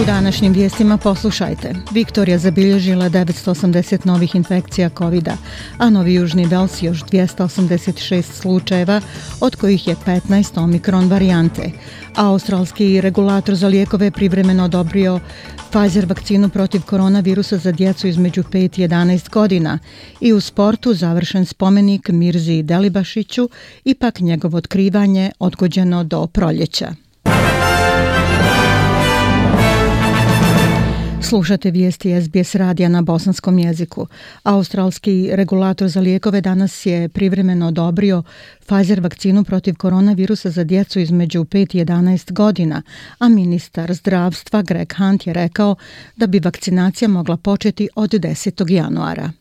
U današnjim vijestima poslušajte. Viktorija zabilježila 980 novih infekcija covid a Novi Južni Vels još 286 slučajeva, od kojih je 15 omikron varijante. Australski regulator za lijekove privremeno odobrio Pfizer vakcinu protiv koronavirusa za djecu između 5 i 11 godina i u sportu završen spomenik Mirzi Delibašiću, ipak njegovo otkrivanje odgođeno do proljeća. Slušate vijesti SBS radija na bosanskom jeziku. Australski regulator za lijekove danas je privremeno odobrio Pfizer vakcinu protiv koronavirusa za djecu između 5 i 11 godina, a ministar zdravstva Greg Hunt je rekao da bi vakcinacija mogla početi od 10. januara.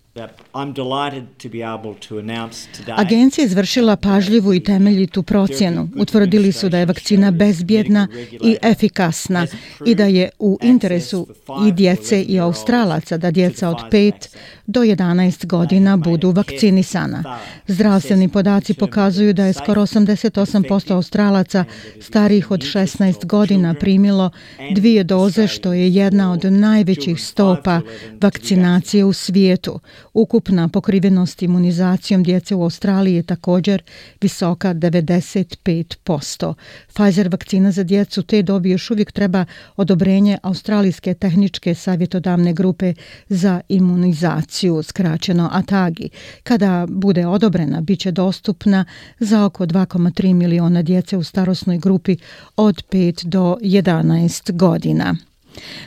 Agencija izvršila pažljivu i temeljitu procjenu. Utvrdili su da je vakcina bezbjedna i efikasna i da je u interesu i djece i australaca da djeca od 5 do 11 godina budu vakcinisana. Zdravstveni podaci pokazuju da je skoro 88% australaca starijih od 16 godina primilo dvije doze, što je jedna od najvećih stopa vakcinacije u svijetu. Ukupna pokrivenost imunizacijom djece u Australiji je također visoka 95%. Pfizer vakcina za djecu te dobi još uvijek treba odobrenje Australijske tehničke savjetodavne grupe za imunizaciju, skraćeno ATAGI. Kada bude odobrena, bit će dostupna za oko 2,3 miliona djece u starosnoj grupi od 5 do 11 godina.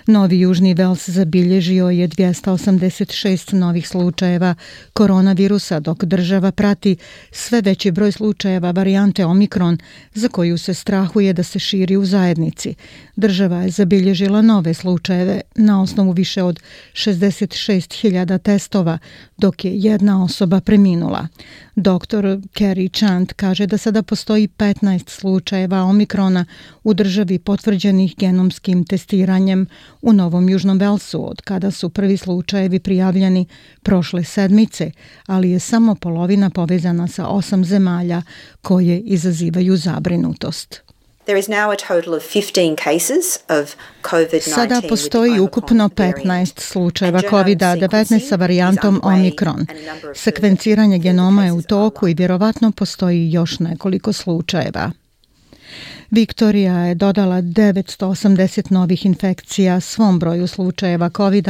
Novi Južni Vels zabilježio je 286 novih slučajeva koronavirusa, dok država prati sve veći broj slučajeva varijante Omikron, za koju se strahuje da se širi u zajednici. Država je zabilježila nove slučajeve na osnovu više od 66.000 testova, dok je jedna osoba preminula. Doktor Kerry Chant kaže da sada postoji 15 slučajeva Omikrona u državi potvrđenih genomskim testiranjem u Novom Južnom Velsu, od kada su prvi slučajevi prijavljeni prošle sedmice, ali je samo polovina povezana sa osam zemalja koje izazivaju zabrinutost. Sada postoji ukupno 15 slučajeva COVID-19 sa varijantom Omikron. Sekvenciranje genoma je u toku i vjerovatno postoji još nekoliko slučajeva. Viktorija je dodala 980 novih infekcija svom broju slučajeva covid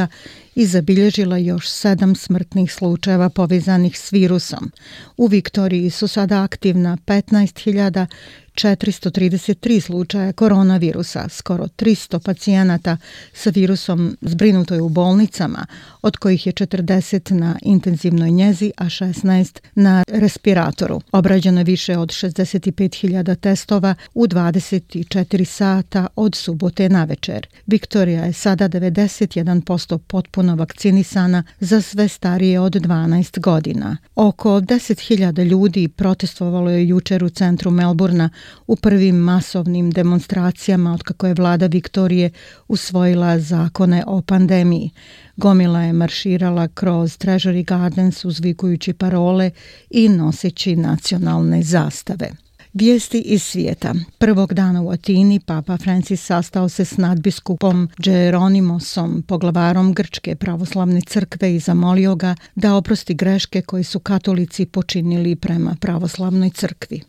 i zabilježila još sedam smrtnih slučajeva povezanih s virusom. U Viktoriji su sada aktivna 15.433 slučaja koronavirusa, skoro 300 pacijenata sa virusom zbrinuto je u bolnicama, od kojih je 40 na intenzivnoj njezi, a 16 na respiratoru. Obrađeno je više od 65.000 testova u 24 sata od subote na večer. Viktorija je sada 91% potpuno vakcinisana za sve starije od 12 godina. Oko 10.000 ljudi protestovalo je jučer u centru Melburna u prvim masovnim demonstracijama od kako je vlada Viktorije usvojila zakone o pandemiji. Gomila je marširala kroz Treasury Gardens uzvikujući parole i noseći nacionalne zastave. Vijesti iz svijeta. Prvog dana u Atini Papa Francis sastao se s nadbiskupom Geronimosom, poglavarom Grčke pravoslavne crkve i zamolio ga da oprosti greške koje su katolici počinili prema pravoslavnoj crkvi.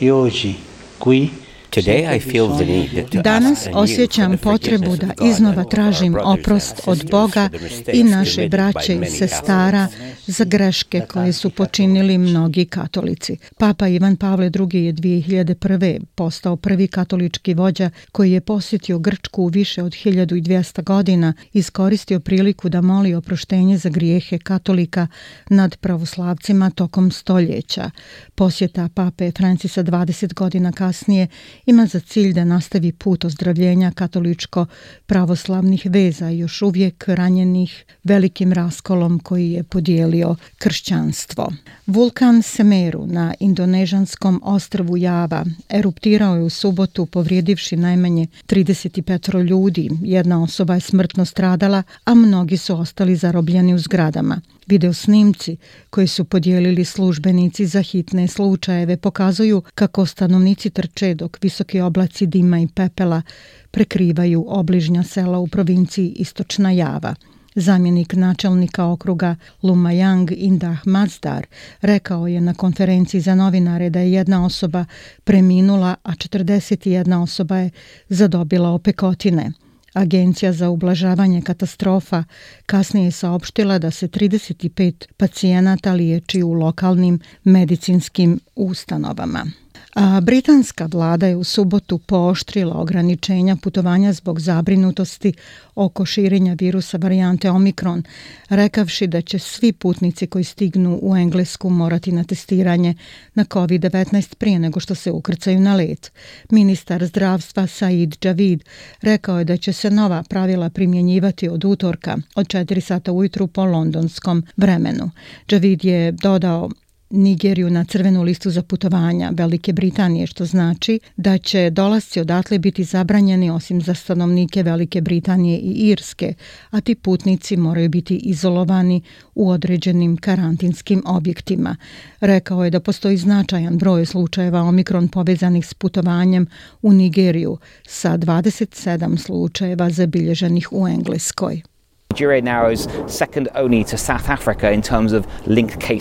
I ođi Danas osjećam potrebu da iznova tražim oprost od Boga i naše braće i sestara za greške koje su počinili mnogi katolici. Papa Ivan Pavle II je 2001. postao prvi katolički vođa koji je posjetio Grčku u više od 1200 godina i iskoristio priliku da moli oproštenje za grijehe katolika nad pravoslavcima tokom stoljeća. Posjeta pape Francisa 20 godina kasnije ima za cilj da nastavi put ozdravljenja katoličko-pravoslavnih veza još uvijek ranjenih velikim raskolom koji je podijelio kršćanstvo. Vulkan Semeru na indonežanskom ostrvu Java eruptirao je u subotu povrijedivši najmanje 35 ljudi. Jedna osoba je smrtno stradala, a mnogi su ostali zarobljeni u zgradama. Video snimci koji su podijelili službenici za hitne slučajeve pokazuju kako stanovnici trče dok visoki oblaci dima i pepela prekrivaju obližnja sela u provinciji Istočna Java. Zamjenik načelnika okruga Lumajang Indah Mazdar rekao je na konferenciji za novinare da je jedna osoba preminula, a 41 osoba je zadobila opekotine. Agencija za ublažavanje katastrofa kasnije je saopštila da se 35 pacijenata liječi u lokalnim medicinskim ustanovama. A britanska vlada je u subotu pooštrila ograničenja putovanja zbog zabrinutosti oko širenja virusa varijante Omikron, rekavši da će svi putnici koji stignu u Englesku morati na testiranje na COVID-19 prije nego što se ukrcaju na let. Ministar zdravstva Said Javid rekao je da će se nova pravila primjenjivati od utorka od 4 sata ujutru po londonskom vremenu. Javid je dodao Nigeriju na crvenu listu za putovanja Velike Britanije, što znači da će dolasci odatle biti zabranjeni osim za stanovnike Velike Britanije i Irske, a ti putnici moraju biti izolovani u određenim karantinskim objektima. Rekao je da postoji značajan broj slučajeva omikron povezanih s putovanjem u Nigeriju sa 27 slučajeva zabilježenih u Engleskoj.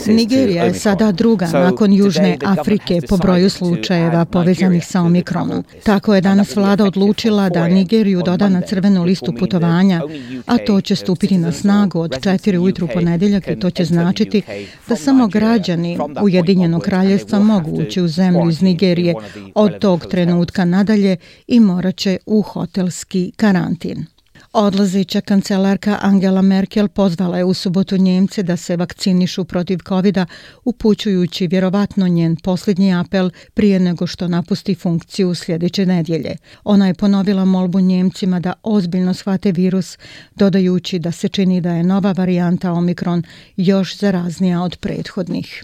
Nigerija je sada druga nakon Južne Afrike po broju slučajeva povezanih sa omikronom. Tako je danas vlada odlučila da Nigeriju doda na crvenu listu putovanja, a to će stupiti na snagu od 4 ujutru ponedeljak i to će značiti da samo građani Ujedinjenog kraljestva mogu ući u zemlju iz Nigerije od tog trenutka nadalje i morat će u hotelski karantin. Odlazeća kancelarka Angela Merkel pozvala je u subotu Njemce da se vakcinišu protiv covid upućujući vjerovatno njen posljednji apel prije nego što napusti funkciju sljedeće nedjelje. Ona je ponovila molbu Njemcima da ozbiljno shvate virus, dodajući da se čini da je nova varijanta Omikron još zaraznija od prethodnih.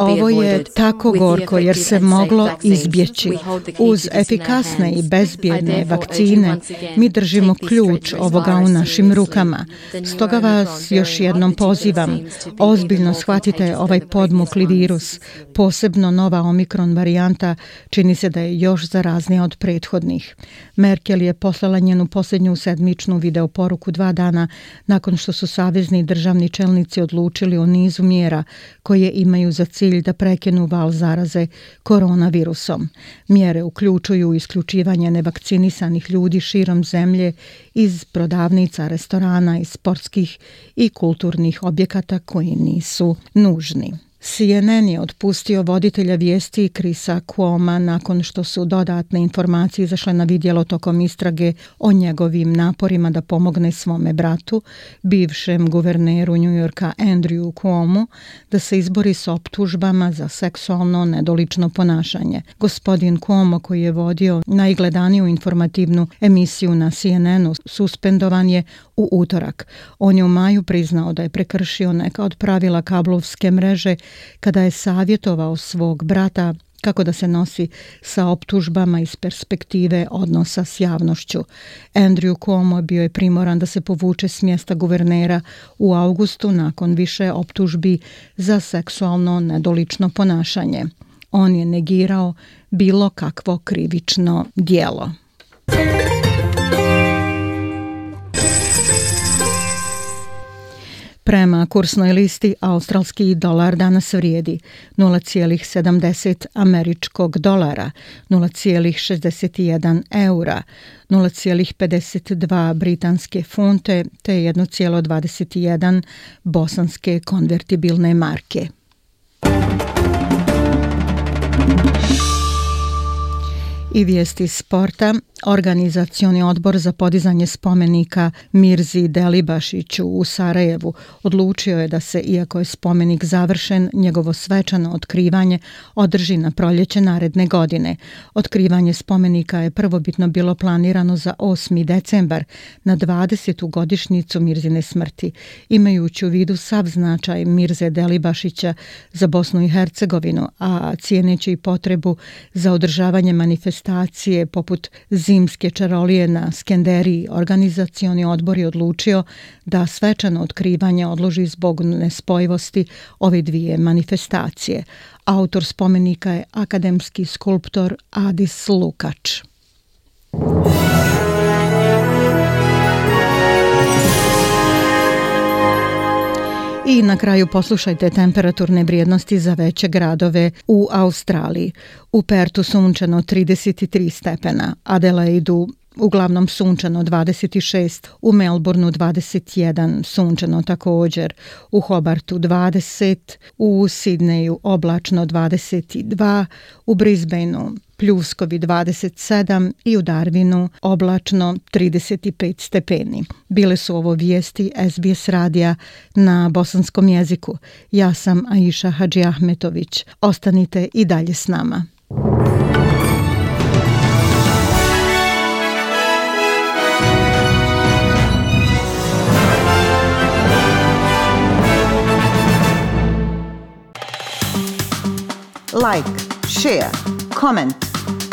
Ovo je tako gorko jer se moglo izbjeći. Uz efikasne i bezbjedne vakcine mi držimo ključ ovoga u našim rukama. Stoga vas još jednom pozivam. Ozbiljno shvatite ovaj podmukli virus. Posebno nova omikron varijanta čini se da je još zaraznija od prethodnih. Merkel je poslala njenu posljednju sedmičnu videoporuku dva dana nakon što su savezni državni čelnici odlučili o nizu mjera mjera koje imaju za cilj da prekenu val zaraze koronavirusom. Mjere uključuju isključivanje nevakcinisanih ljudi širom zemlje iz prodavnica, restorana i sportskih i kulturnih objekata koji nisu nužni. CNN je otpustio voditelja vijesti Krisa Kuoma nakon što su dodatne informacije izašle na vidjelo tokom istrage o njegovim naporima da pomogne svome bratu, bivšem guverneru New Yorka Andrew Cuomo, da se izbori s optužbama za seksualno nedolično ponašanje. Gospodin Cuomo koji je vodio najgledaniju informativnu emisiju na CNN-u suspendovan je u utorak. On je u maju priznao da je prekršio neka od pravila kablovske mreže kada je savjetovao svog brata kako da se nosi sa optužbama iz perspektive odnosa s javnošću. Andrew Cuomo bio je primoran da se povuče s mjesta guvernera u augustu nakon više optužbi za seksualno nedolično ponašanje. On je negirao bilo kakvo krivično dijelo. Prema kursnoj listi australski dolar danas vrijedi 0,70 američkog dolara, 0,61 eura, 0,52 britanske funte te 1,21 bosanske konvertibilne marke. I vijesti sporta. Organizacioni odbor za podizanje spomenika Mirzi Delibašiću u Sarajevu odlučio je da se, iako je spomenik završen, njegovo svečano otkrivanje održi na proljeće naredne godine. Otkrivanje spomenika je prvobitno bilo planirano za 8. decembar na 20. godišnicu Mirzine smrti, imajući u vidu sav značaj Mirze Delibašića za Bosnu i Hercegovinu, a cijeneći i potrebu za održavanje manifestacije poput zimske čarolije na Skenderiji, organizacioni odbor je odlučio da svečano otkrivanje odloži zbog nespojivosti ove dvije manifestacije. Autor spomenika je akademski skulptor Adis Lukač. I na kraju poslušajte temperaturne vrijednosti za veće gradove u Australiji. U Pertu sunčano 33 stepena, Adelaidu uglavnom sunčano 26, u Melbourneu 21, sunčano također, u Hobartu 20, u Sidneju oblačno 22, u Brisbaneu pljuskovi 27 i u Darwinu oblačno 35 stepeni. Bile su ovo vijesti SBS radija na bosanskom jeziku. Ja sam Aisha Hadži Ahmetović. Ostanite i dalje s nama. Like, share, comment.